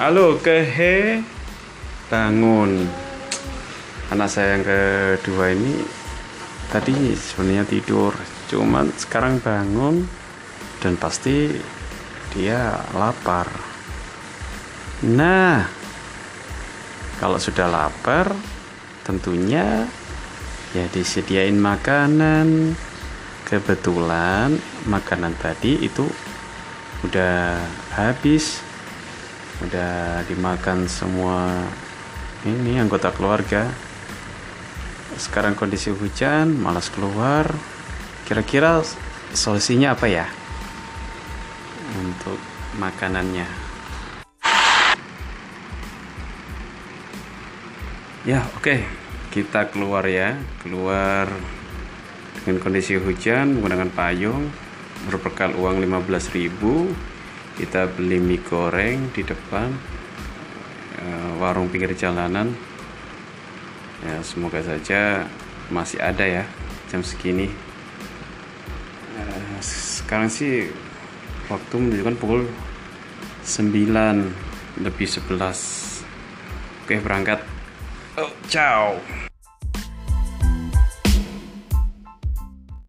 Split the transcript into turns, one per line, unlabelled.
Halo kehe bangun. Anak saya yang kedua ini tadi sebenarnya tidur. Cuman sekarang bangun dan pasti dia lapar. Nah kalau sudah lapar tentunya ya disediain makanan. Kebetulan makanan tadi itu udah habis udah dimakan semua ini anggota keluarga. Sekarang kondisi hujan malas keluar. Kira-kira solusinya apa ya? Untuk makanannya. Ya oke. Okay. kita keluar ya. Keluar dengan kondisi hujan menggunakan payung berbekal uang 15.000 kita beli mie goreng di depan uh, warung pinggir jalanan. Ya semoga saja masih ada ya jam segini. Uh, sekarang sih waktu menunjukkan pukul 9 lebih 11 oke berangkat. Oh ciao